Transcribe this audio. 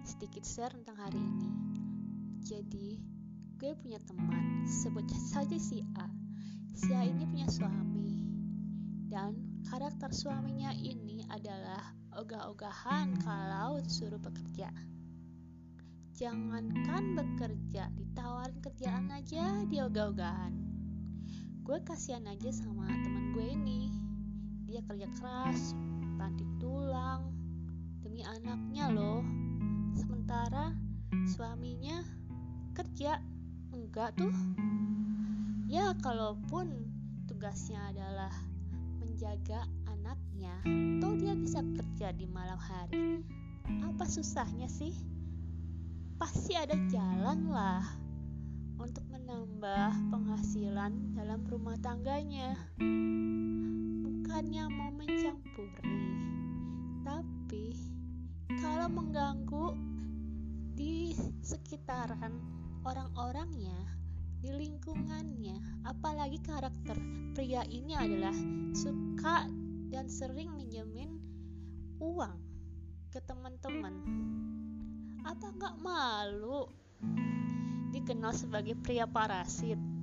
sedikit share tentang hari ini. Jadi, gue punya teman, sebut saja si A. Si A ini punya suami, dan karakter suaminya ini adalah ogah-ogahan kalau disuruh bekerja. Jangankan bekerja, ditawarin kerjaan aja dia ogah-ogahan. Gue kasihan aja sama teman gue ini. Dia kerja keras, banting tulang, sementara suaminya kerja. Enggak tuh. Ya kalaupun tugasnya adalah menjaga anaknya toh dia bisa kerja di malam hari. Apa susahnya sih? Pasti ada jalan lah untuk menambah penghasilan dalam rumah tangganya. Bukannya mau mencampuri tapi kalau mengganggu di sekitaran orang-orangnya, di lingkungannya, apalagi karakter pria ini adalah suka dan sering minjemin uang ke teman-teman. Apa nggak malu dikenal sebagai pria parasit?